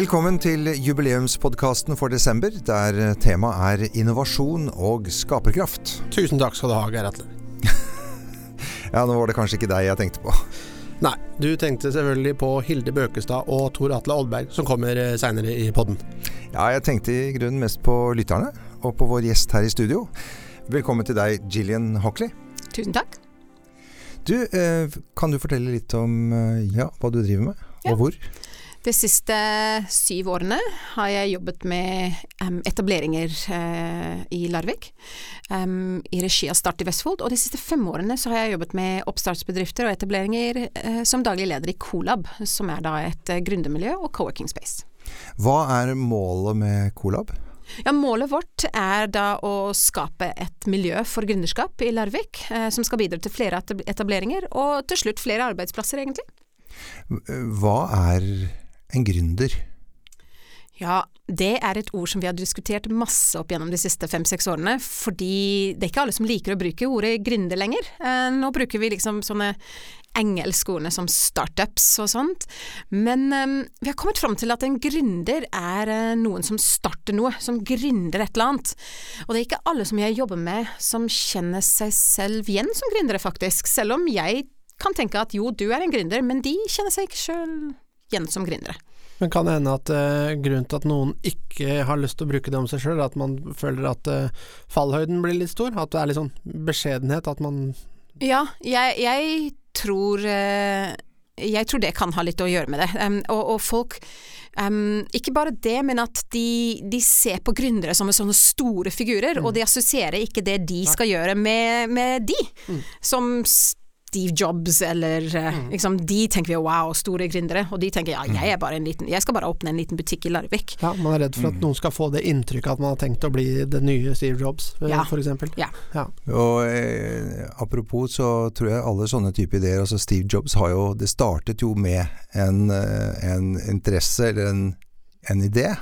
Velkommen til jubileumspodkasten for desember, der temaet er innovasjon og skaperkraft. Tusen takk skal du ha, Geir Atle. Ja, nå var det kanskje ikke deg jeg tenkte på. Nei, du tenkte selvfølgelig på Hilde Bøkestad og Tor Atle Oddberg, som kommer seinere i podden. Ja, jeg tenkte i grunnen mest på lytterne, og på vår gjest her i studio. Velkommen til deg, Gillian Hockley. Tusen takk. Du, eh, kan du fortelle litt om eh, ja, hva du driver med, Ja. og hvor? De siste syv årene har jeg jobbet med um, etableringer uh, i Larvik, um, i regi av Start i Vestfold. Og de siste fem årene så har jeg jobbet med oppstartsbedrifter og etableringer uh, som daglig leder i Colab, som er da et uh, gründermiljø og co-working space. Hva er målet med Colab? Ja, målet vårt er da å skape et miljø for gründerskap i Larvik, eh, som skal bidra til flere etableringer og til slutt flere arbeidsplasser, egentlig. Hva er en gründer? Ja, det er et ord som vi har diskutert masse opp gjennom de siste fem-seks årene, fordi det er ikke alle som liker å bruke ordet gründer lenger. Eh, nå bruker vi liksom sånne engelskordene som startups og sånt, men eh, vi har kommet fram til at en gründer er eh, noen som starter noe, som gründer et eller annet. Og det er ikke alle som jeg jobber med som kjenner seg selv igjen som gründere, faktisk, selv om jeg kan tenke at jo, du er en gründer, men de kjenner seg ikke sjøl igjen som gründere. Men kan det hende at uh, grunnen til at noen ikke har lyst til å bruke det om seg sjøl, at man føler at uh, fallhøyden blir litt stor? At det er litt sånn beskjedenhet? At man Ja, jeg, jeg tror uh, Jeg tror det kan ha litt å gjøre med det. Um, og, og folk um, Ikke bare det, men at de, de ser på gründere som sånne store figurer, og de assosierer ikke det de skal gjøre med, med de. Som Steve Jobs eller mm. liksom, De tenker vi wow, store gründere, og de tenker ja, jeg er bare en liten Jeg skal bare åpne en liten butikk i Larvik. Ja, man er redd for at noen skal få det inntrykket at man har tenkt å bli det nye Steve Jobs, eh, Ja. eksempel. Ja. Ja. Og eh, apropos så tror jeg alle sånne type ideer, altså Steve Jobs har jo Det startet jo med en, eh, en interesse eller en, en idé.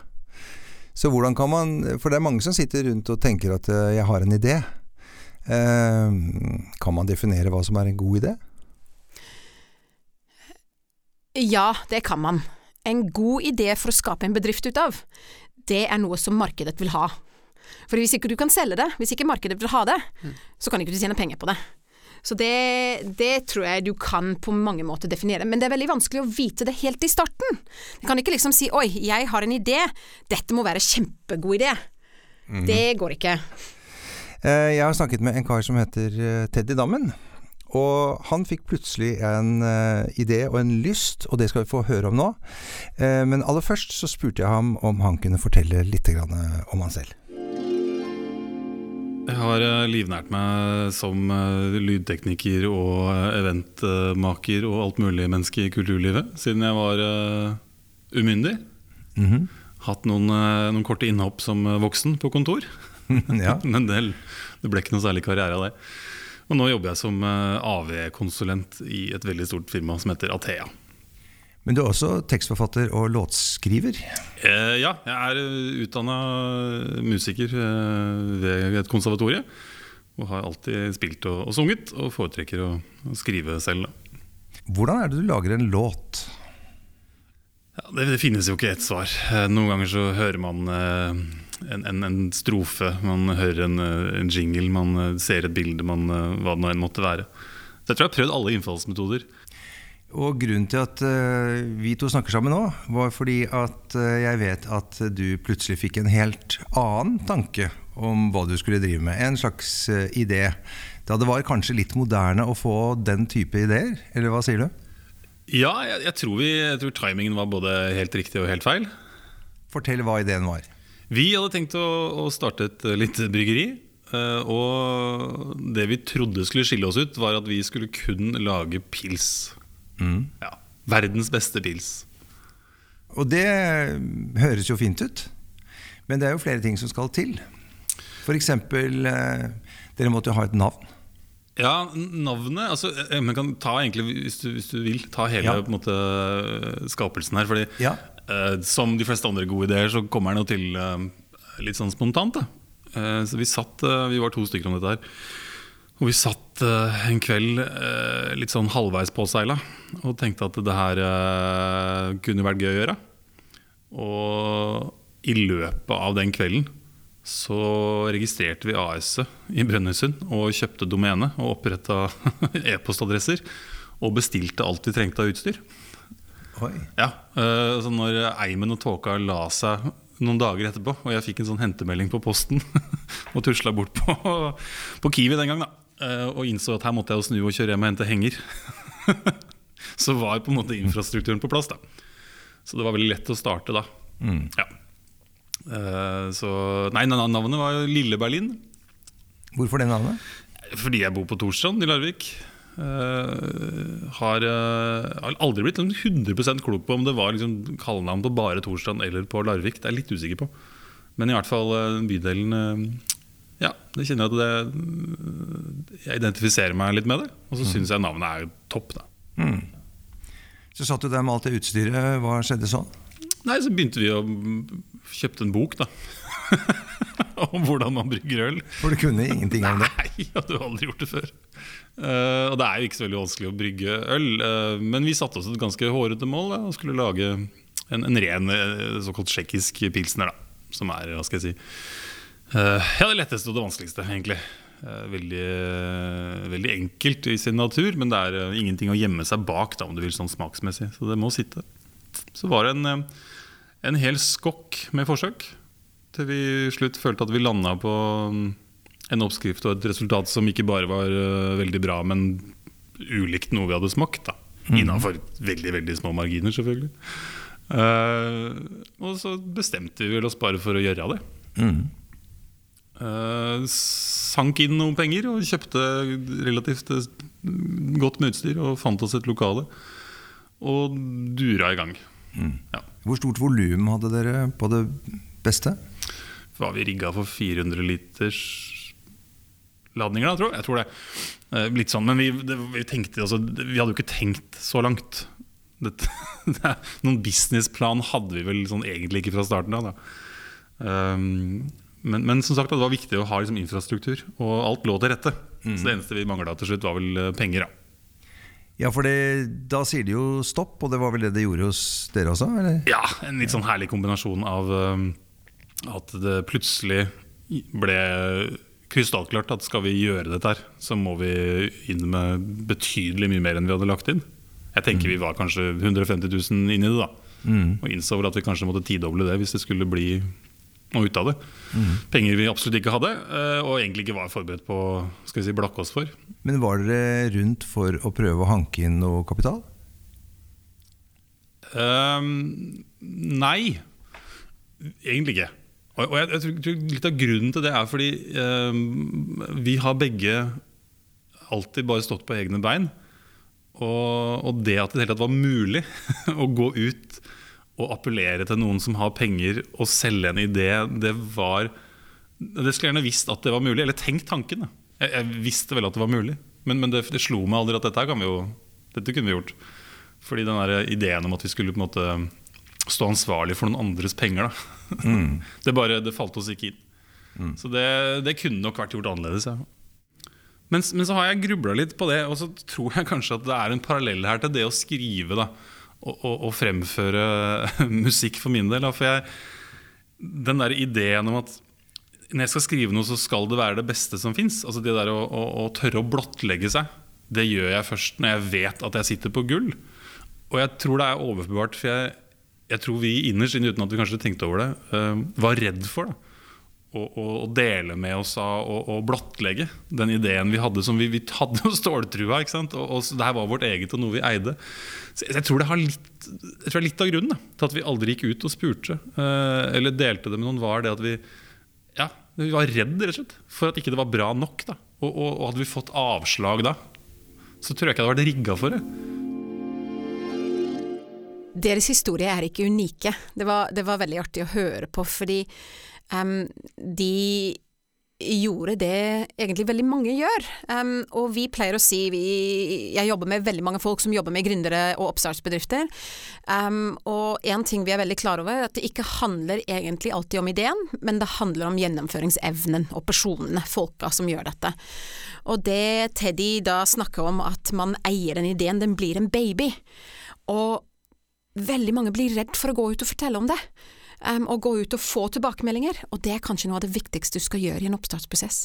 Så hvordan kan man For det er mange som sitter rundt og tenker at eh, jeg har en idé. Eh, kan man definere hva som er en god idé? Ja, det kan man. En god idé for å skape en bedrift ut av, det er noe som markedet vil ha. For hvis ikke du kan selge det, hvis ikke markedet vil ha det, så kan ikke du tjene penger på det. Så det, det tror jeg du kan på mange måter definere, men det er veldig vanskelig å vite det helt i starten. Du kan ikke liksom si oi, jeg har en idé, dette må være kjempegod idé. Det går ikke. Eh, jeg har snakket med en kar som heter eh, Teddy Dammen. Og han fikk plutselig en uh, idé og en lyst, og det skal vi få høre om nå. Uh, men aller først så spurte jeg ham om han kunne fortelle litt grann, om han selv. Jeg har livnært meg som lydtekniker og eventmaker og alt mulig menneske i kulturlivet siden jeg var uh, umyndig. Mhm. Hatt noen, noen korte innhopp som voksen på kontor, ja. men det, det ble ikke noe særlig karriere av det. Og nå jobber jeg som eh, AV-konsulent i et veldig stort firma som heter Athea. Men du er også tekstforfatter og låtskriver. Eh, ja, jeg er utdanna musiker eh, ved et konservatorie. Og har alltid spilt og, og sunget, og foretrekker å, å skrive selv. Da. Hvordan er det du lager en låt? Ja, det, det finnes jo ikke ett svar. Eh, Noen ganger så hører man eh, en, en, en strofe, man hører en, eh, en jingle, man eh, ser et bilde, man, eh, hva det nå enn måtte være. Så jeg tror jeg har prøvd alle innfallsmetoder. Og grunnen til at uh, vi to snakker sammen nå, var fordi at uh, jeg vet at du plutselig fikk en helt annen tanke om hva du skulle drive med. En slags uh, idé. Da det var kanskje litt moderne å få den type ideer, eller hva sier du? Ja, jeg, jeg, tror vi, jeg tror timingen var både helt riktig og helt feil. Fortell hva ideen var. Vi hadde tenkt å, å starte et eh, lite bryggeri. eh, Og det vi trodde skulle skille oss ut, var at vi skulle kun lage pils. Ja, Verdens beste pils. Og det høres jo fint ut, men det er jo flere ting som skal til. F.eks. Eh, dere måtte jo ha et navn. Ja, navnet altså, Man kan ta egentlig, hvis du, hvis du vil, ta hele Ja. på en måte, skapelsen her. Fordi Ja. Eh, som de fleste andre gode ideer, så kommer den jo til uh, litt sånn spontant. Eh, så vi satt, vi var to stykker om dette her. Og vi satt en kveld litt sånn halvveis påseila og tenkte at det her kunne vært gøy å gjøre. Og i løpet av den kvelden så registrerte vi AS-et i Brønnøysund og kjøpte domene og oppretta e-postadresser. Og bestilte alt vi trengte av utstyr. Ja, eh, så Når eimen og tåka la seg noen dager etterpå, og jeg fikk en sånn hentemelding på posten og tusla bort på, på Kiwi den gang, da, eh, og innså at her måtte jeg jo snu og kjøre hjem og hente henger, så var på en måte infrastrukturen på plass. da. Så det var veldig lett å starte da. Mm. Ja. Eh, Så Nei, navnet var jo Lille Berlin. Hvorfor det navnet? Fordi jeg bor på Torstrand i Larvik. Eh, har, uh, aldri blitt sånn 100 klok på om det var liksom kallenavn på bare Torstrand eller på Larvik. Det er jeg litt usikker på. Men i hvert fall uh, bydelen Ja, det kjenner jeg at det Jeg identifiserer meg litt med det. Og så syns jeg navnet er topp, da. Mm. Så satt du der med alt det utstyret. Hva skjedde sånn? Nei, så begynte vi å kjøpte en bok, da. om hvordan man brygger øl. For du kunne ingenting om det? Nei, jeg hadde aldri gjort det før. Eh, og det er jo ikke så veldig vanskelig å brygge øl. uh, men vi satte oss et ganske hårete mål da, og skulle lage en, en ren eh, såkalt tsjekkisk pilsner. Da, som er, hva skal jeg si uh, Ja, det letteste og det vanskeligste, egentlig. Veldig, veldig enkelt i sin natur, men det er ingenting å gjemme seg bak, da, om du vil, sånn smaksmessig. Så det må sitte. Så var det en, en hel skokk med forsøk. Til vi i slutt følte at vi landa på mm, en oppskrift og et resultat som ikke bare var uh, veldig bra, men ulikt noe vi hadde smakt. da Innafor veldig veldig små marginer, selvfølgelig. Uh, og så bestemte vi vel oss bare for å gjøre det. Mm. Uh, sank inn noen penger og kjøpte relativt godt med utstyr og fant oss et lokale. Og dura i gang. Ja. Hvor stort volum hadde dere på det beste? var vi rigga for 400 liters ladninger, da, tror jeg. jeg tror det. Eh, Litt sånn, Men vi, det, vi, tenkte, altså, vi hadde jo ikke tenkt så langt. Det, det noen businessplan hadde vi vel sånn egentlig ikke fra starten av. Da. Um, men, men som sagt, det var viktig å ha liksom, infrastruktur, og alt lå til rette. Så det eneste vi mangla til slutt, var vel eh, penger. Da. Ja, for det, da sier de jo stopp, og det var vel det det gjorde hos dere også? Eller? Ja, en litt sånn herlig kombinasjon av um, at det plutselig ble krystallklart at skal vi gjøre dette her, så må vi inn med betydelig mye mer enn vi hadde lagt inn. Jeg tenker vi var kanskje 150 000 inni det, da. Og innså vel at vi kanskje måtte tidoble det hvis det skulle bli noe ut av det. Penger vi absolutt ikke hadde, eh, og egentlig ikke var forberedt på skal vi si, blakke oss for. Men var dere rundt for å prøve å hanke inn noe kapital? Um, nei, egentlig ikke. Og, jeg, jeg tror Litt av grunnen til det er fordi eh, vi har begge alltid bare stått på egne bein. Og, og det at det hele tatt var mulig å gå ut og appellere til noen som har penger, og selge en idé, det var Det skulle jeg gjerne visst at det var mulig, eller tenkt tanken. Jeg, jeg visste vel at det var mulig, men, men det, det slo meg aldri at dette, kan vi jo, dette kunne vi gjort. Fordi den der ideen om at vi skulle på en måte stå ansvarlig for noen andres penger, da. Det, bare, det falt oss ikke inn. Så det, det kunne nok vært gjort annerledes. Ja. Men, men så har jeg grubla litt på det, og så tror jeg kanskje at det er en parallell her til det å skrive. da og, og, og fremføre musikk for min del. Da. For jeg, den der ideen om at når jeg skal skrive noe, så skal det være det beste som fins. Altså det der å, å, å tørre å blottlegge seg, det gjør jeg først når jeg vet at jeg sitter på gull. Og jeg tror det er overbevart, for jeg, jeg tror vi innerst inne, uten at vi kanskje tenkte over det, uh, var redd for da. Å, å, å dele med oss av å blottlegge den ideen vi hadde. Som vi, vi hadde jo ståltrua, ikke sant? Og, og det her var vårt eget og noe vi eide. Så jeg, tror det har litt, jeg tror litt av grunnen da, til at vi aldri gikk ut og spurte, uh, eller delte det med noen, var det at vi ja, vi var redd rett og slett for at ikke det var bra nok. da Og, og, og hadde vi fått avslag da, så tror jeg ikke jeg hadde vært rigga for det. Deres historie er ikke unike. Det var, det var veldig artig å høre på, fordi um, de gjorde det egentlig veldig mange gjør. Um, og vi pleier å si vi, Jeg jobber med veldig mange folk som jobber med gründere og oppstartsbedrifter. Um, og en ting vi er veldig klar over, er at det ikke handler egentlig alltid om ideen, men det handler om gjennomføringsevnen og personene, folka som gjør dette. Og det Teddy da snakker om at man eier den ideen, den blir en baby. Og veldig mange blir redd for å gå ut og fortelle om det. Um, og gå ut og få tilbakemeldinger, og det er kanskje noe av det viktigste du skal gjøre i en oppstartsprosess.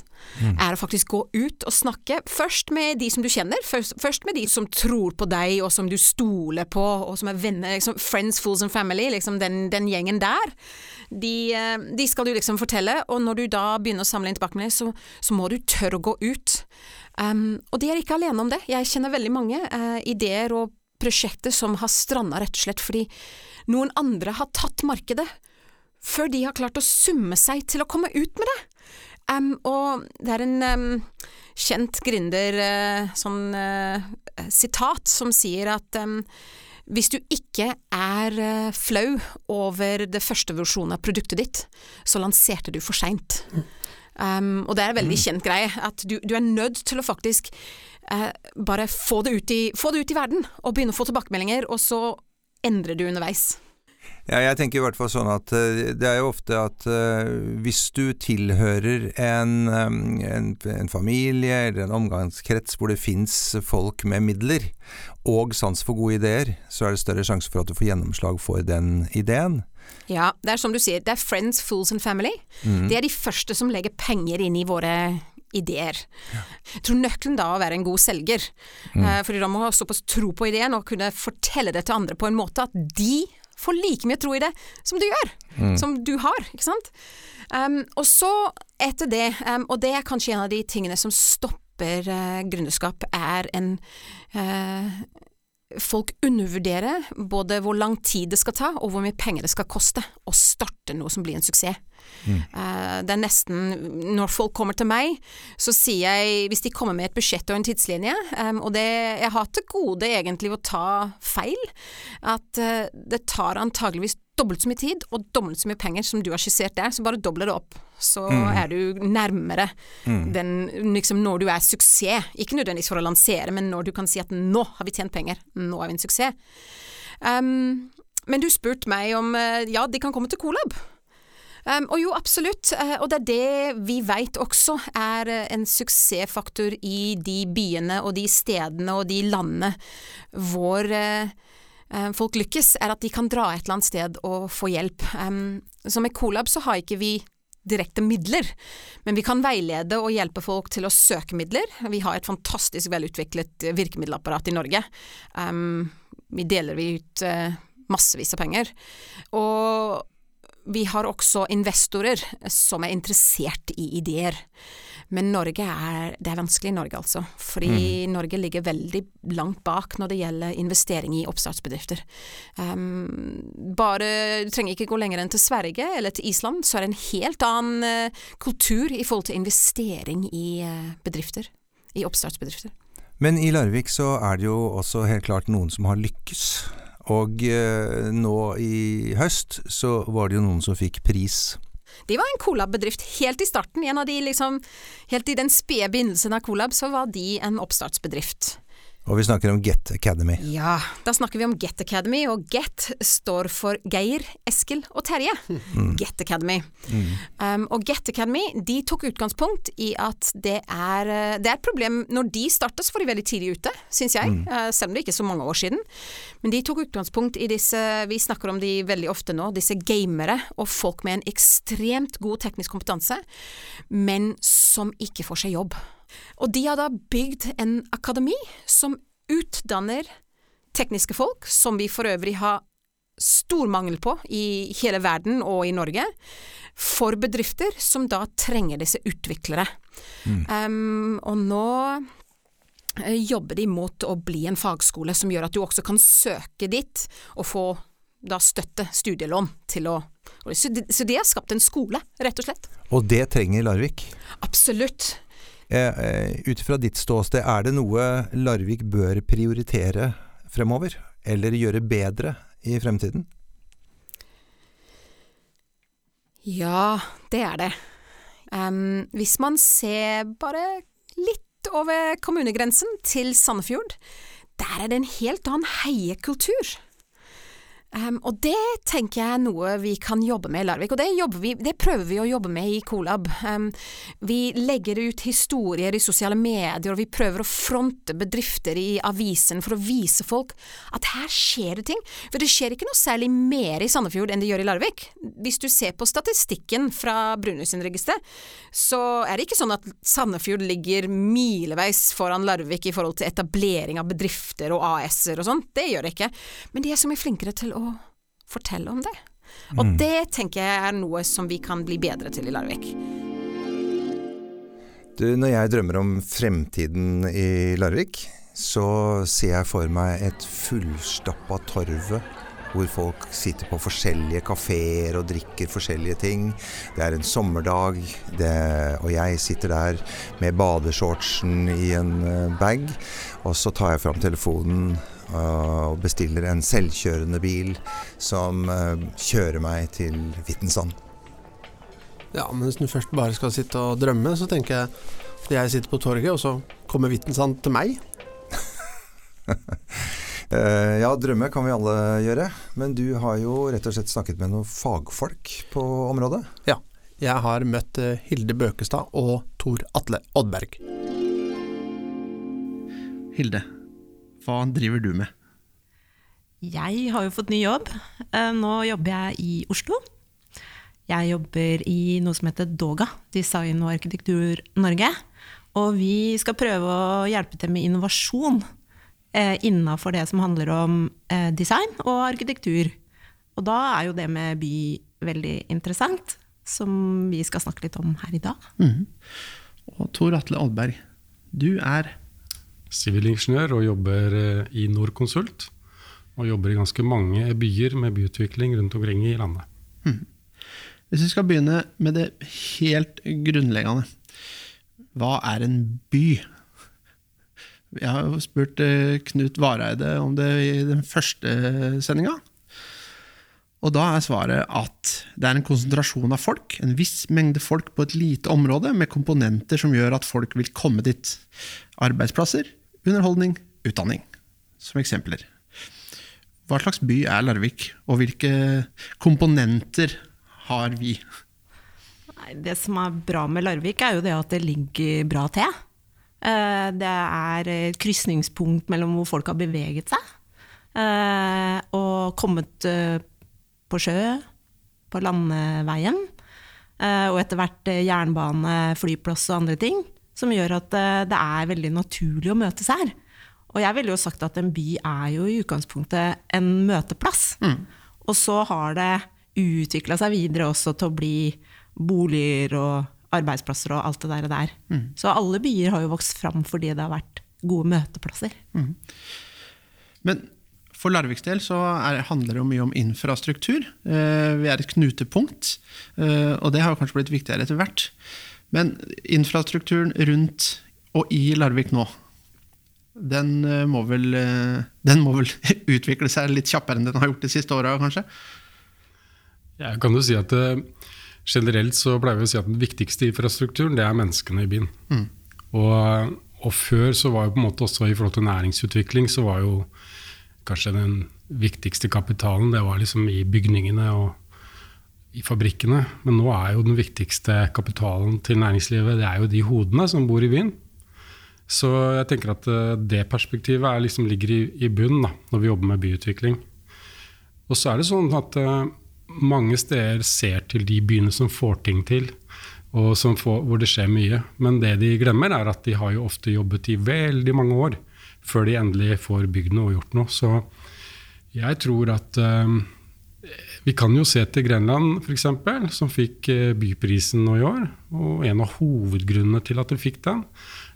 Er å faktisk gå ut og snakke, først med de som du kjenner, først, først med de som tror på deg og som du stoler på, og som er venner, liksom friends, fools and family, liksom den, den gjengen der. De, eh, de, skal du liksom fortelle, og når du da begynner å samle inn tilbakemeldinger, så, så må du tørre å gå ut. Um, og de er ikke alene om det. Jeg kjenner veldig mange uh, ideer og prosjekter som har stranda rett og slett fordi noen andre har tatt markedet før de har klart å summe seg til å komme ut med det. Um, og det er en um, kjent gründer, uh, sånn uh, sitat, som sier at um, hvis du ikke er uh, flau over det første versjonen av produktet ditt, så lanserte du for seint. Um, og det er en veldig kjent greie, at du, du er nødt til å faktisk bare få det, i, få det ut i verden, og begynne å få tilbakemeldinger, og så endrer du underveis. Ja, jeg tenker i hvert fall sånn at uh, det er jo ofte at uh, hvis du tilhører en, um, en, en, familie eller en omgangskrets hvor det fins folk med midler og sans for gode ideer, så er det større sjanse for at du får gjennomslag for den ideen. Ja, det er som du sier, det er friends, fools and family. Mm. Det er de første som legger penger inn i våre ideer. Jeg tror nøkkelen da er å være en god selger, mm. uh, fordi da må ha såpass tro på ideen og kunne fortelle det til andre på en måte at de får like mye tro i det som du gjør, mm. som du har, ikke sant. Um, og så, etter det, um, og det er kanskje en av de tingene som stopper uh, gründerskap, er en uh, Folk undervurderer både hvor lang tid det skal ta, og hvor mye penger det skal koste å starte noe som blir en suksess. Mm. Uh, det er nesten Når folk kommer til meg, så sier jeg, hvis de kommer med et budsjett og en tidslinje, um, og det Jeg har til gode egentlig å ta feil, at uh, det tar antageligvis dobbelt så mye tid og dobbelt så mye penger som du har skissert der, så bare doble det opp. Så mm. er du nærmere mm. den liksom når du er suksess. Ikke nødvendigvis for å lansere, men når du kan si at nå har vi tjent penger, nå er vi en suksess. Um, men du spurte meg om uh, ja, de kan komme til Colab. Um, og jo, absolutt. Uh, og det er det vi veit også er uh, en suksessfaktor i de byene og de stedene og de landene hvor uh, folk lykkes, er at de kan dra et eller annet sted og få hjelp. Så med Colab så har ikke vi direkte midler, men vi kan veilede og hjelpe folk til å søke midler. Vi har et fantastisk velutviklet virkemiddelapparat i Norge. Vi deler vi ut massevis av penger. Og vi har også investorer som er interessert i ideer. Men Norge er, det er vanskelig i Norge, altså. Fordi mm. Norge ligger veldig langt bak når det gjelder investering i oppstartsbedrifter. Um, bare, Du trenger ikke gå lenger enn til Sverige eller til Island, så er det en helt annen uh, kultur i forhold til investering i uh, bedrifter. I oppstartsbedrifter. Men i Larvik så er det jo også helt klart noen som har lykkes. Og uh, nå i høst så var det jo noen som fikk pris. De var en Colab-bedrift helt i starten. En av de liksom, helt i den spede begynnelsen av Colab, så var de en oppstartsbedrift. Og vi snakker om Get Academy. Ja, da snakker vi om Get Academy, og Get står for Geir, Eskil og Terje. Mm. Get Academy. Mm. Um, og Get Academy de tok utgangspunkt i at det er, eh, det er et problem Når de startet, så var de veldig tidlig ute, syns jeg, mm. uh, selv om det ikke er så mange år siden. Men de tok utgangspunkt i disse, vi snakker om de veldig ofte nå, disse gamere og folk med en ekstremt god teknisk kompetanse, men som ikke får seg jobb. Og de har da bygd en akademi som utdanner tekniske folk, som vi for øvrig har stor mangel på i hele verden og i Norge, for bedrifter som da trenger disse utviklere. Mm. Um, og nå eh, jobber de mot å bli en fagskole som gjør at du også kan søke dit og få da støtte, studielån, til å Så de har skapt en skole, rett og slett. Og det trenger Larvik? Absolutt. Eh, eh, ut fra ditt ståsted, er det noe Larvik bør prioritere fremover? Eller gjøre bedre i fremtiden? Ja, det er det. Um, hvis man ser bare litt over kommunegrensen til Sandefjord, der er det en helt annen heiekultur. Um, og det tenker jeg er noe vi kan jobbe med i Larvik, og det, vi, det prøver vi å jobbe med i Colab. Um, vi legger ut historier i sosiale medier, og vi prøver å fronte bedrifter i avisen for å vise folk at her skjer det ting. For det skjer ikke noe særlig mer i Sandefjord enn det gjør i Larvik. Hvis du ser på statistikken fra Brunøysundregisteret, så er det ikke sånn at Sandefjord ligger mileveis foran Larvik i forhold til etablering av bedrifter og AS-er og sånn. Det gjør det ikke. Men de er så mye flinkere til å fortelle om det. Og mm. det tenker jeg er noe som vi kan bli bedre til i Larvik. Du, når jeg drømmer om fremtiden i Larvik, så ser jeg for meg et fullstappa torvet hvor folk sitter på forskjellige kafeer og drikker forskjellige ting. Det er en sommerdag, det, og jeg sitter der med badeshortsen i en eh, bag. Og så tar jeg fram telefonen og bestiller en selvkjørende bil som eh, kjører meg til Vittensand. Ja, men hvis du først bare skal sitte og drømme, så tenker jeg at jeg sitter på torget, og så kommer Vittensand til meg. Eh, ja, drømme kan vi alle gjøre. Men du har jo rett og slett snakket med noen fagfolk på området? Ja. Jeg har møtt Hilde Bøkestad og Tor Atle Oddberg. Hilde, hva driver du med? Jeg har jo fått ny jobb. Eh, nå jobber jeg i Oslo. Jeg jobber i noe som heter Doga, Design og arkitektur Norge. Og vi skal prøve å hjelpe til med innovasjon eh, innafor det som handler om eh, design og arkitektur. Og da er jo det med by veldig interessant, som vi skal snakke litt om her i dag. Mm. Og Tor Atle Oddberg, du er sivilingeniør og jobber eh, i Norconsult. Og jobber i ganske mange byer med byutvikling rundt omkring i landet. Hmm. Hvis vi skal begynne med det helt grunnleggende. Hva er en by? Jeg har jo spurt eh, Knut Vareide om det i den første sendinga. Og da er svaret at det er en konsentrasjon av folk, en viss mengde folk på et lite område, med komponenter som gjør at folk vil komme dit. Arbeidsplasser, underholdning, utdanning, som eksempler. Hva slags by er Larvik, og hvilke komponenter har vi? Det som er bra med Larvik, er jo det at det ligger bra til. Eh, det er et krysningspunkt mellom hvor folk har beveget seg. Eh, og kommet eh, på sjø, på landeveien. Og etter hvert jernbane, flyplass og andre ting som gjør at eh, det er veldig naturlig å møtes her. Og jeg ville jo sagt at en by er jo i utgangspunktet en møteplass. Mm. Og så har det utvikla seg videre også til å bli boliger og arbeidsplasser og alt det der. der. Mm. Så alle byer har jo vokst fram fordi det har vært gode møteplasser. Mm. Men for Larviks del så er, handler det jo mye om infrastruktur. Eh, vi er et knutepunkt, eh, og det har kanskje blitt viktigere etter hvert. Men infrastrukturen rundt og i Larvik nå, den eh, må vel, eh, den må vel utvikle seg litt kjappere enn den har gjort de siste åra, kanskje? Ja, kan du si at eh, Generelt så pleier vi å si at den viktigste infrastrukturen det er menneskene i byen. Mm. Og, og, før så var jo på en måte også i forhold til næringsutvikling så var jo kanskje den viktigste kapitalen det var liksom i bygningene og i fabrikkene. Men nå er jo den viktigste kapitalen til næringslivet det er jo de hodene som bor i byen. Så jeg tenker at eh, det perspektivet er, liksom, ligger i, i bunnen når vi jobber med byutvikling. Og så er det sånn at uh, mange steder ser til de byene som får ting til, og får, hvor det skjer mye. Men det de glemmer, er at de har jo ofte jobbet i veldig mange år før de endelig får bygd noe og gjort noe. Så jeg tror at uh, vi kan jo se til Grenland f.eks., som fikk eh, byprisen nå i år. Og en av hovedgrunnene til at de fikk den,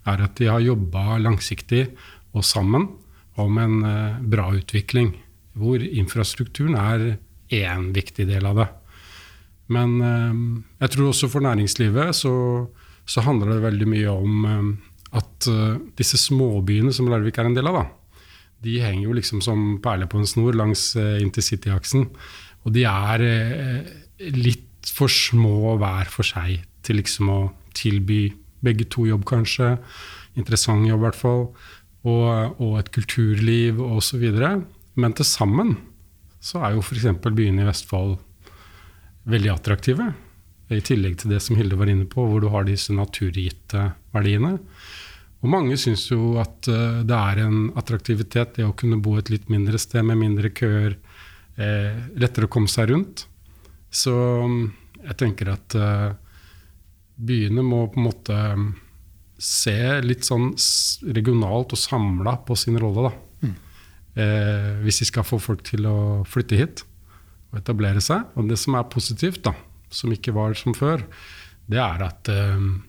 er at de har jobba langsiktig og sammen om en eh, bra utvikling. Hvor infrastrukturen er én viktig del av det. Men eh, jeg tror også for næringslivet så, så handler det veldig mye om at disse småbyene som Larvik er en del av, da, de henger jo liksom som perler på en snor langs intercityaksen. Og de er eh, litt for små hver for seg til liksom å tilby begge to jobb, kanskje. Interessant jobb, i hvert fall. Og, og et kulturliv osv. Men til sammen så er jo f.eks. byene i Vestfold veldig attraktive. I tillegg til det som Hilde var inne på, hvor du har disse naturgitte verdiene. Og mange syns jo at uh, det er en attraktivitet det å kunne bo et litt mindre sted med mindre køer. Eh, lettere å komme seg rundt. Så um, jeg tenker at eh, byene må på en måte um, se litt sånn regionalt og samla på sin rolle, da. Mm. Eh, hvis de skal få folk til å flytte hit og etablere seg. Og det som er positivt, da, som ikke var som før, det er at én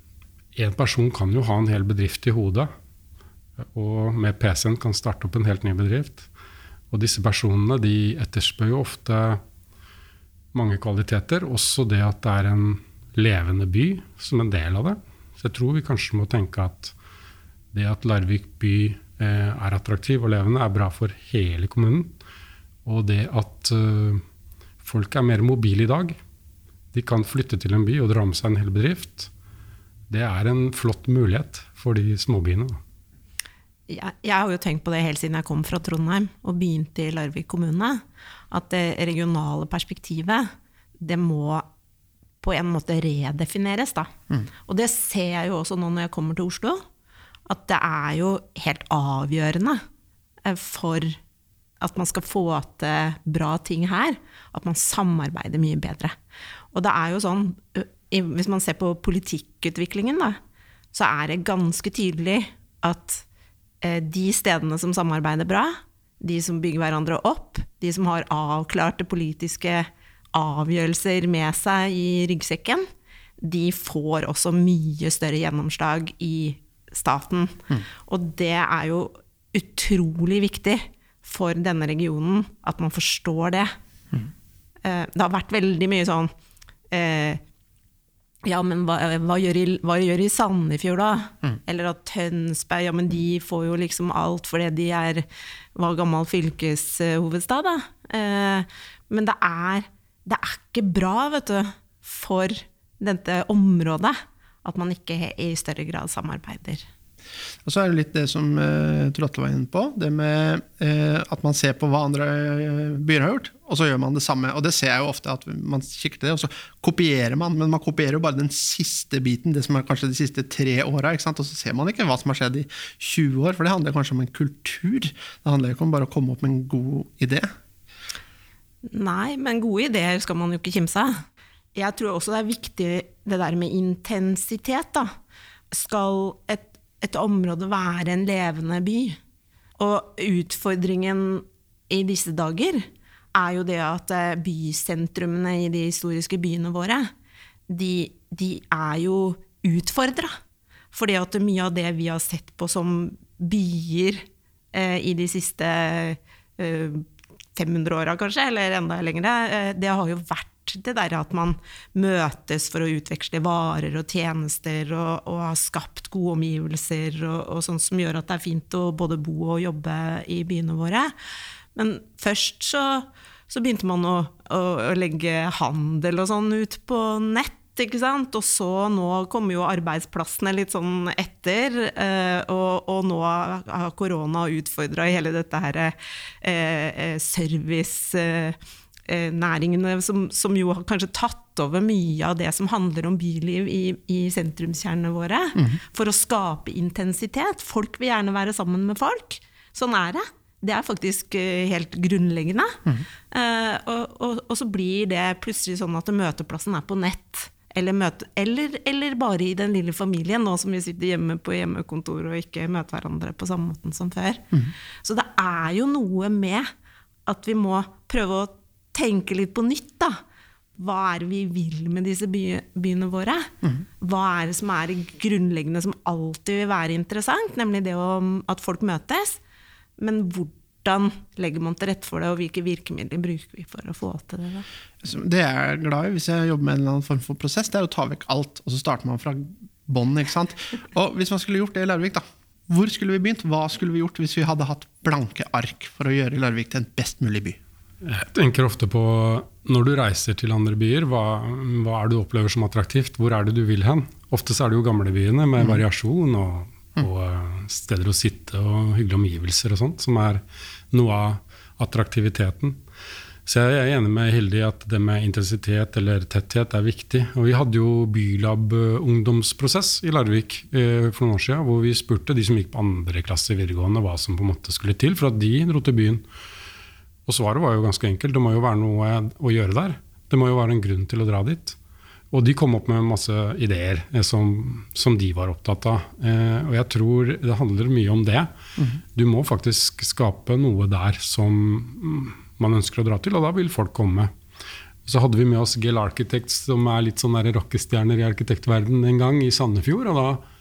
eh, person kan jo ha en hel bedrift i hodet. Og med PC-en kan starte opp en helt ny bedrift. Og disse personene de etterspør jo ofte mange kvaliteter. Også det at det er en levende by som en del av det. Så jeg tror vi kanskje må tenke at det at Larvik by eh, er attraktiv og levende, er bra for hele kommunen. Og det at eh, folk er mer mobile i dag, de kan flytte til en by og dra med seg en hel bedrift. Det er en flott mulighet for de småbyene. Jeg, jeg, har jo tenkt på det helt siden jeg kom fra Trondheim og begynte i Larvik kommune. At det regionale perspektivet, det må på en måte redefineres. Da. Mm. Og det ser jeg jo også nå når jeg kommer til Oslo. At det er jo helt avgjørende eh, for at man skal få til bra ting her, at man samarbeider mye bedre. Og det er jo sånn, hvis man ser på politikkutviklingen, da, så er det ganske tydelig at de stedene som samarbeider bra, de som bygger hverandre opp, de som har avklarte politiske avgjørelser med seg i ryggsekken, de får også mye større gjennomslag i staten. Mm. Og det er jo utrolig viktig for denne regionen at man forstår det. Mm. Det har vært veldig mye sånn eh, ja, men hva, hva, gjør, i, hva gjør i Sandefjord, da? Mm. Eller at Tønsberg Ja, men de får jo liksom alt fordi de er, var gammel fylkeshovedstad, da. Eh, men det er, det er ikke bra, vet du, for dette området at man ikke i større grad samarbeider. Og så er det litt det som uh, Trotte var inne på, det med uh, at man ser på hva andre uh, byer har gjort, og så gjør man det samme. Og det ser jeg jo ofte, at man kikker til det, og så kopierer man, men man kopierer jo bare den siste biten, det som er kanskje de siste tre åra, og så ser man ikke hva som har skjedd i 20 år, for det handler kanskje om en kultur. Det handler ikke om bare å komme opp med en god idé. Nei, men gode ideer skal man jo ikke kimse av. Jeg tror også det er viktig det der med intensitet. da. Skal et et område være en levende by. Og utfordringen i disse dager er jo det at eh, bysentrumene i de historiske byene våre, de, de er jo utfordra. Fordi at mye av det vi har sett på som byer eh, i de siste eh, 500 åra, kanskje, eller enda lenger, eh, det har jo vært det der at man møtes for å utveksle varer og tjenester og, og har skapt gode omgivelser og, og sånn som gjør at det er fint å både bo og jobbe i byene våre. Men først så, så begynte man å, å, å, legge handel og sånn ut på nett. Ikke sant? Og så nå kommer jo arbeidsplassene litt sånn etter, eh, og, og, nå har korona utfordra hele dette her eh, eh service eh, næringene som, som, jo har kanskje tatt over mye av det som handler om byliv i, i sentrumskjernene våre, mm. for å skape intensitet. Folk vil gjerne være sammen med folk. Sånn er det. Det er faktisk uh, helt grunnleggende. Mm. Uh, og, og, og, så blir det plutselig sånn at møteplassen er på nett. Eller, møte, eller, eller, bare i den lille familien, nå som vi sitter hjemme på hjemmekontor og ikke møter hverandre på samme måten som før. Mm. Så det er jo noe med at vi må prøve å tenke litt på nytt, da. Hva er det vi vil med disse by, byene våre? Mm. Hva er det som er grunnleggende som alltid vil være interessant, nemlig det om at folk møtes? Men hvordan legger man til rette for det, og hvilke virkemidler bruker vi for å få til det? Da? Det jeg er glad i hvis jeg jobber med en eller annen form for prosess, det er å ta vekk alt, og så starter man fra bånn. Hvis man skulle gjort det i Larvik, da, hvor skulle vi begynt? Hva skulle vi gjort hvis vi hadde hatt blanke ark for å gjøre Larvik til en best mulig by? Jeg tenker ofte på når du reiser til andre byer, hva, hva er det du opplever som attraktivt? Hvor er det du vil hen? Ofte så er det jo gamlebyene med mm. variasjon og, mm. og, eh, steder å sitte og hyggelige omgivelser og sånt, som er noe av attraktiviteten. Så jeg er enig med Hilde i at det med intensitet eller tetthet er viktig. Og vi hadde jo Bylab ungdomsprosess i Larvik eh, for noen år siden, hvor vi spurte de som gikk på andre klasse i videregående hva som på en måte skulle til for at de dro til byen. Og svaret var jo ganske enkelt. Det må jo være noe å gjøre der. Det må jo være en grunn til å dra dit. Og de kom opp med masse ideer eh, som, som de var opptatt av. Eh, og jeg tror det handler mye om det. Mm. Du må faktisk skape noe der som man ønsker å dra til, og da vil folk komme. Så hadde vi med oss Gel Architects, som er litt sånn rockestjerner i arkitektverden en gang, i Sandefjord. og da,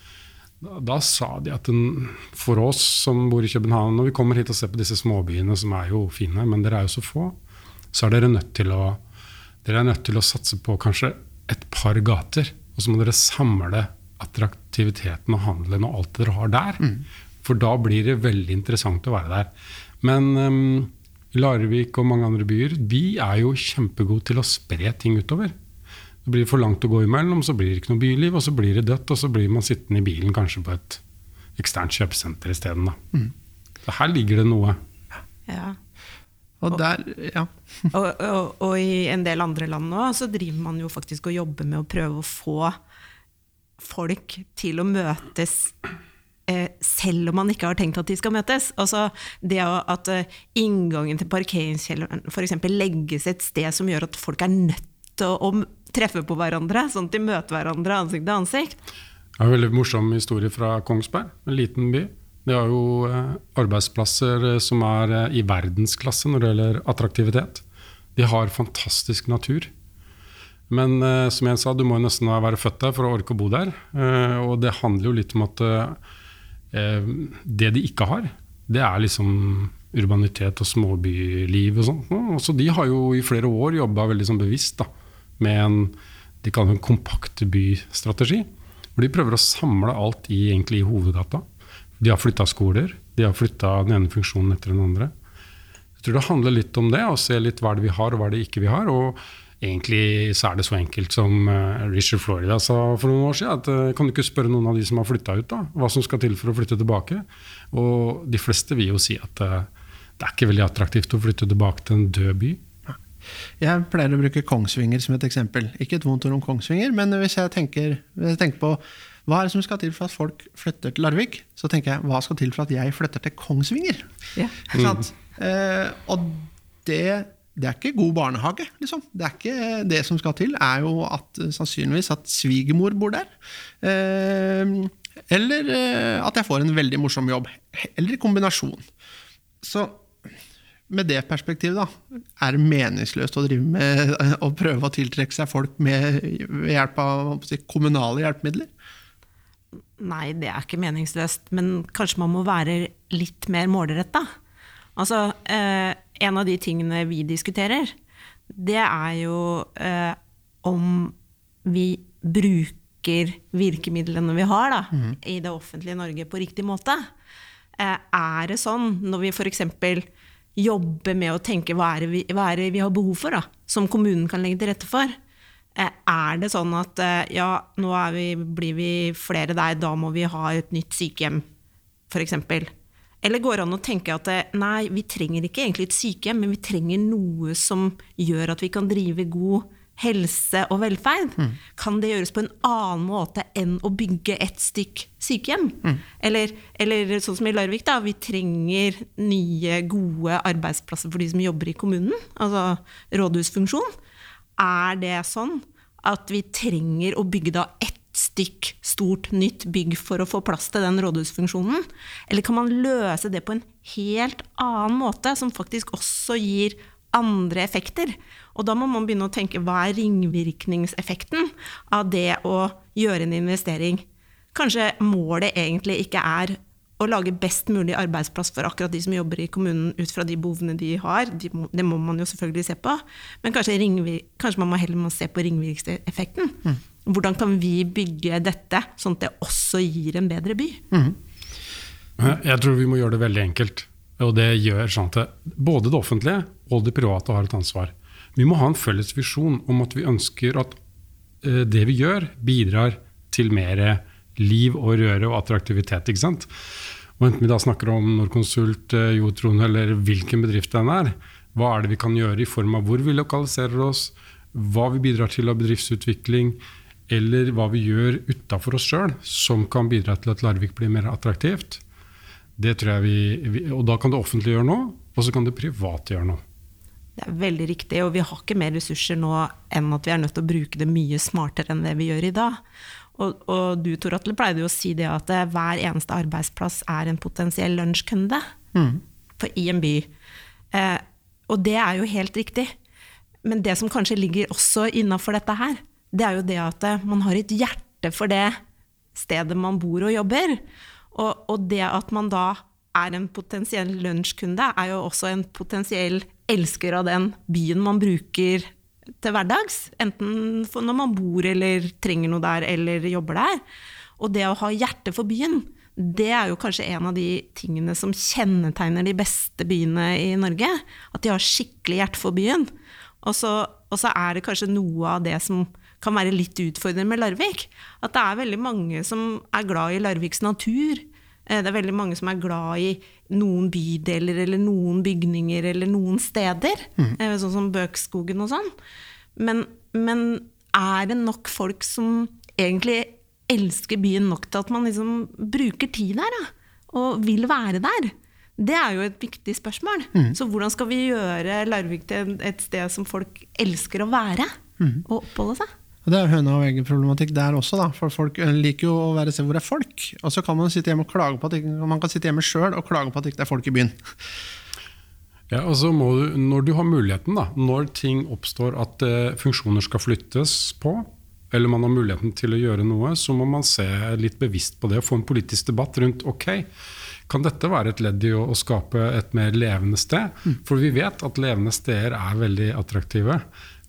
da, da sa de at den, for oss som bor i København, når vi kommer hit og ser på disse småbyene, som er jo fine, men dere er jo så få, så er dere nødt til å, dere er nødt til å satse på kanskje et par gater. Og så må dere samle attraktiviteten og handelen og alt dere har der. Mm. For da blir det veldig interessant å være der. Men um, Larvik og mange andre byer vi er jo kjempegode til å spre ting utover. Det blir for langt å gå imellom, så blir det ikke noe byliv, og så blir det dødt, og så blir man sittende i bilen kanskje på et eksternt kjøpesenter isteden. Mm. Så her ligger det noe. Ja. Og, der, ja. og, og, og, i en del andre land nå så driver man jo faktisk og jobber med å prøve å få folk til å møtes eh, selv om man ikke har tenkt at de skal møtes. Altså det at eh, inngangen til parkeringskjelleren f.eks. legges et sted som gjør at folk er nødt til å, å treffe på hverandre, sånn at de møter hverandre ansikt til ansikt. Det er en veldig morsom historie fra Kongsberg, en liten by. De har jo eh, arbeidsplasser eh, som er eh, i verdensklasse når det gjelder attraktivitet. De har fantastisk natur. Men som jeg sa, du må nesten være født der for å orke å bo der. og det handler jo litt om at det de ikke har, det er liksom urbanitet og småbyliv og sånn. Så de har jo i flere år jobba veldig sånn bevisst da, med en de kaller en kompakt bystrategi. Hvor de prøver å samle alt i, egentlig, i hovedgata. De har flytta skoler. De har flytta den ene funksjonen etter den andre. Jeg tror det handler litt om det, å se litt hva er det vi har, og hva er det ikke vi har. og Egentlig så er det så enkelt som uh, Richard Florida sa for noen år siden. at uh, Kan du ikke spørre noen av de som har flytta ut, da, hva som skal til for å flytte tilbake? Og de fleste vil jo si at uh, det er ikke veldig attraktivt å flytte tilbake til en død by. Jeg pleier å bruke Kongsvinger som et eksempel. Ikke et vondt ord om Kongsvinger, men hvis jeg tenker, hvis jeg tenker på hva er det som skal til for at folk flytter til Larvik? Så tenker jeg, hva skal til for at jeg flytter til Kongsvinger? Ja. Mm. Eh, og det, det, er ikke god barnehage, liksom. Det er ikke det som skal til, er jo at sannsynligvis at svigermor bor der. Eh, eller eh, at jeg får en veldig morsom jobb. Eller i kombinasjon. Så med det perspektivet, da, er det meningsløst å drive med å prøve å tiltrekke seg folk med hjelp av kommunale hjelpemidler? Nei, det er ikke meningsløst, men kanskje man må være litt mer målretta. Altså, eh, en av de tingene vi diskuterer, det er jo eh, om vi bruker virkemidlene vi har da, mm. i det offentlige Norge på riktig måte. Eh, er det sånn når vi f.eks. jobber med å tenke hva er, vi, hva er det vi har behov for, da, som kommunen kan legge til rette for? Eh, er det sånn at eh, ja, nå vi, blir vi flere der, da må vi ha et nytt sykehjem, f.eks.? Eller går det an å tenke at eh, nei, vi trenger ikke egentlig et sykehjem, men vi trenger noe som gjør at vi kan drive god helse og velferd? Mm. Kan det gjøres på en annen måte enn å bygge et stykk sykehjem? Mm. Eller, eller, sånn som i Larvik, da, vi trenger nye, gode arbeidsplasser for de som jobber i kommunen, altså rådhusfunksjon. Er det sånn at vi trenger å bygge da ett stykk stort, nytt bygg for å få plass til den rådhusfunksjonen? Eller kan man løse det på en helt annen måte, som faktisk også gir andre effekter? Og da må man begynne å tenke hva er ringvirkningseffekten av det å gjøre en investering? Kanskje målet egentlig ikke er å lage best mulig arbeidsplass for akkurat de som jobber i kommunen ut fra de behovene de har. De må, det må man jo selvfølgelig se på. Men kanskje, ringvir, kanskje man må heller må se på ringvirkningseffekten. Mm. Hvordan kan vi bygge dette sånn at det også gir en bedre by? Mm. Jeg tror vi må gjøre det veldig enkelt. Og det gjør sånn at både det offentlige og det private har et ansvar. Vi må ha en felles visjon om at vi ønsker at eh, det vi gjør, bidrar til mer liv og røre og attraktivitet. ikke sant? Og Enten vi da snakker om Norconsult, eh, Jotron eller hvilken bedrift den er, Hva er det vi kan gjøre i form av hvor vi lokaliserer oss, hva vi bidrar til av bedriftsutvikling, eller hva vi gjør utafor oss sjøl som kan bidra til at Larvik blir mer attraktivt. Det tror jeg vi, vi, Og da kan det offentlige gjøre noe, og så kan det private gjøre noe. Det er veldig riktig, og vi har ikke mer ressurser nå enn at vi er nødt til å bruke det mye smartere enn det vi gjør i dag. Og, og du Tor Atle pleide jo å si det at eh, hver eneste arbeidsplass er en potensiell lunsjkunde Mm. i en by. Eh, og det er jo helt riktig. Men det som kanskje ligger også innafor dette her, det er jo det at eh, man har et hjerte for det stedet man bor og jobber. Og, og det at man da er en potensiell lunsjkunde, er jo også en potensiell elsker av den byen man bruker til hverdags. Enten når man bor eller trenger noe der eller jobber der. Og det å ha hjerte for byen, det er jo kanskje en av de tingene som kjennetegner de beste byene i Norge. At de har skikkelig hjerte for byen. Og så, og så er det kanskje noe av det som kan være litt utfordrende med Larvik. At det er veldig mange som er glad i Larviks natur. Eh, Det er veldig mange som er glad i noen bydeler eller noen bygninger eller noen steder. Mm. Sånn som Bøkskogen og sånn. Men, men er det nok folk som egentlig elsker byen nok til at man liksom bruker tid der? Da? Og vil være der? Det er jo et viktig spørsmål. Så hvordan skal vi gjøre Larvik til et sted som folk elsker å være og oppholde seg? Og Det er høna og egget-problematikk der også, da. For folk eh, liker jo å være sted hvor det er folk. Og så kan man sitte hjemme og klage på at ikke, man kan sitte hjemme sjøl og klage på at ikke det er folk i byen. Ja, og så må du, Når du har muligheten, da, når ting oppstår at eh, funksjoner skal flyttes på, eller man har muligheten til å gjøre noe, så må man se litt bevisst på det og få en politisk debatt rundt ok, kan dette være et ledd i å, å skape et mer levende sted? For vi vet at levende steder er veldig attraktive.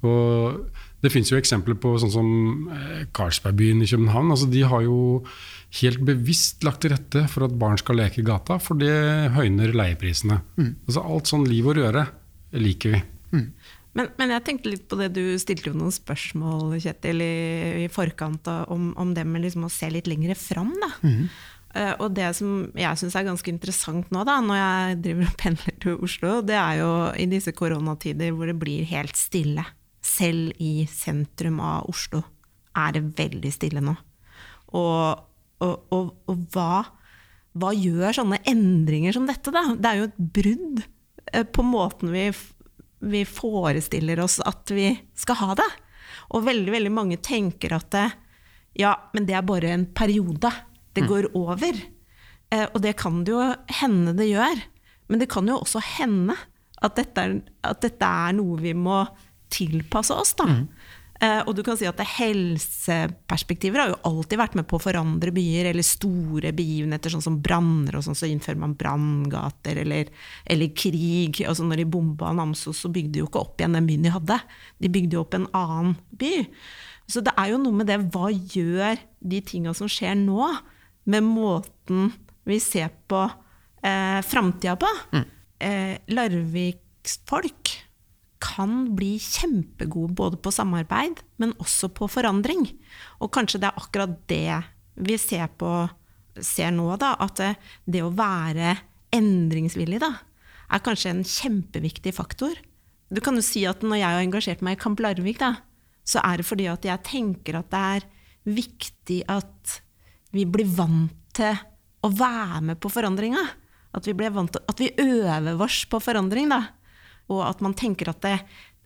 Og det fins jo eksempler på sånn som eh, Carlsbergbyen i København. altså De har jo helt bevisst lagt til rette for at barn skal leke i gata, for det høyner leieprisene. Altså Alt sånn liv og røre liker vi. Men, men jeg tenkte litt på det du stilte jo noen spørsmål Kjetil, i, i forkant om, om det med liksom å se litt lengre fram. Da. Eh, og det som jeg syns er ganske interessant nå, da, når jeg driver og pendler til Oslo, det er jo i disse koronatider hvor det blir helt stille. Selv i sentrum av Oslo er det veldig stille nå. Og, og, og, og hva, hva gjør sånne endringer som dette, da? Det er jo et brudd eh, på måten vi, vi forestiller oss at vi skal ha det. Og veldig, veldig mange tenker at det, ja, men det er bare en periode. Det går over. Eh, og det kan det jo hende det gjør. Men det kan jo også hende at dette er, at dette er noe vi må tilpasse oss, da. Eh, og du kan si at helseperspektiver har jo alltid vært med på å forandre byer, eller store begivenheter, sånn som branner og sånn, så innfører man branngater, eller, eller krig. Altså når de bomba Namsos, så bygde de jo ikke opp igjen den byen de hadde. De bygde jo opp en annen by. Så det er jo noe med det, hva gjør de tinga som skjer nå, med måten vi ser på eh, framtida på? Eh, Larviksfolk kan bli kjempegode både på samarbeid, men også på forandring. Og kanskje det er akkurat det vi ser, på, ser nå, da, at det, det å være endringsvillig da, er kanskje en kjempeviktig faktor. Du kan jo si at når jeg har engasjert meg i Kamp Larvik, da, så er det fordi at jeg tenker at det er viktig at vi blir vant til å være med på forandringa. At vi, blir vant til, at vi øver oss på forandring. Da. Og at man tenker at det,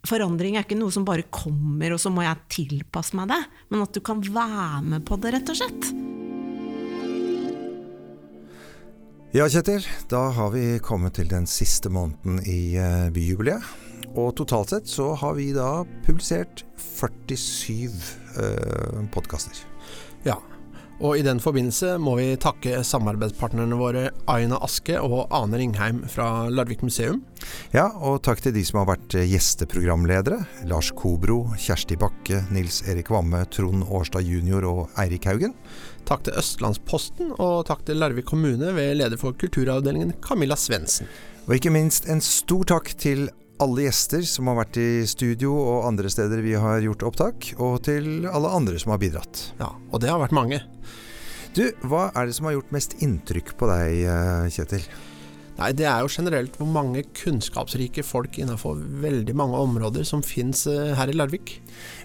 forandring er ikke noe som bare kommer, og så må jeg tilpasse meg det. Men at du kan være med på det, rett og slett. Ja, Kjetil. Da har vi kommet til den siste måneden i eh, byjubileet. Og totalt sett så har vi da publisert 47 eh, podkaster. Ja, og i den forbindelse må vi takke samarbeidspartnerne våre Aina Aske og Ane Ringheim fra Larvik museum. Ja, og takk til de som har vært eh, gjesteprogramledere. Lars Kobro, Kjersti Bakke, Nils Erik Vamme, Trond Årstad jr. og Eirik Haugen. Takk til Østlandsposten, og takk til Larvik kommune ved leder for kulturavdelingen Camilla Svendsen. Og ikke minst en stor takk til alle gjester som har vært i studio og andre steder vi har gjort opptak, og til alle andre som har bidratt. Ja, og det har vært mange. Du, hva er det som har gjort mest inntrykk på deg, eh, Kjetil? Nei, det er jo generelt hvor mange kunnskapsrike folk innenfor veldig mange områder som fins her i Larvik.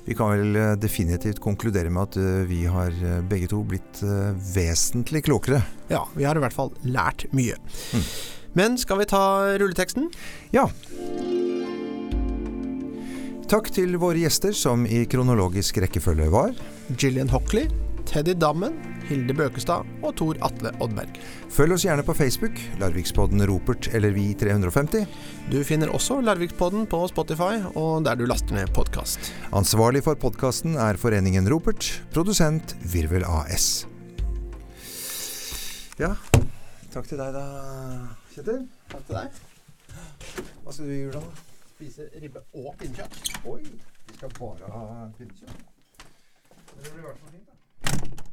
Vi kan vel eh, definitivt konkludere med at eh, vi har eh, begge to blitt vesentlig klokere. Ja, vi har i hvert fall lært mye. Mm. Men skal vi ta rulleteksten? Ja. Takk til våre gjester, som i kronologisk rekkefølge var Gillian Hockley, Teddy Dammen, Hilde Bøkestad og Tor Atle Oddberg. Følg oss gjerne på Facebook, Larvikspodden Ropert eller Vi350. Du finner også Larvikspodden på Spotify og der du laster ned podkast. Ansvarlig for podkasten er Foreningen Ropert, produsent Virvel AS. Ja, takk til deg da, Kjetil. Takk til deg. Hva skal du gjøre da? spise ribbe og pinnekjøtt. Oi! Vi skal bare ha pinnekjøtt. Det blir i hvert fall fint, da.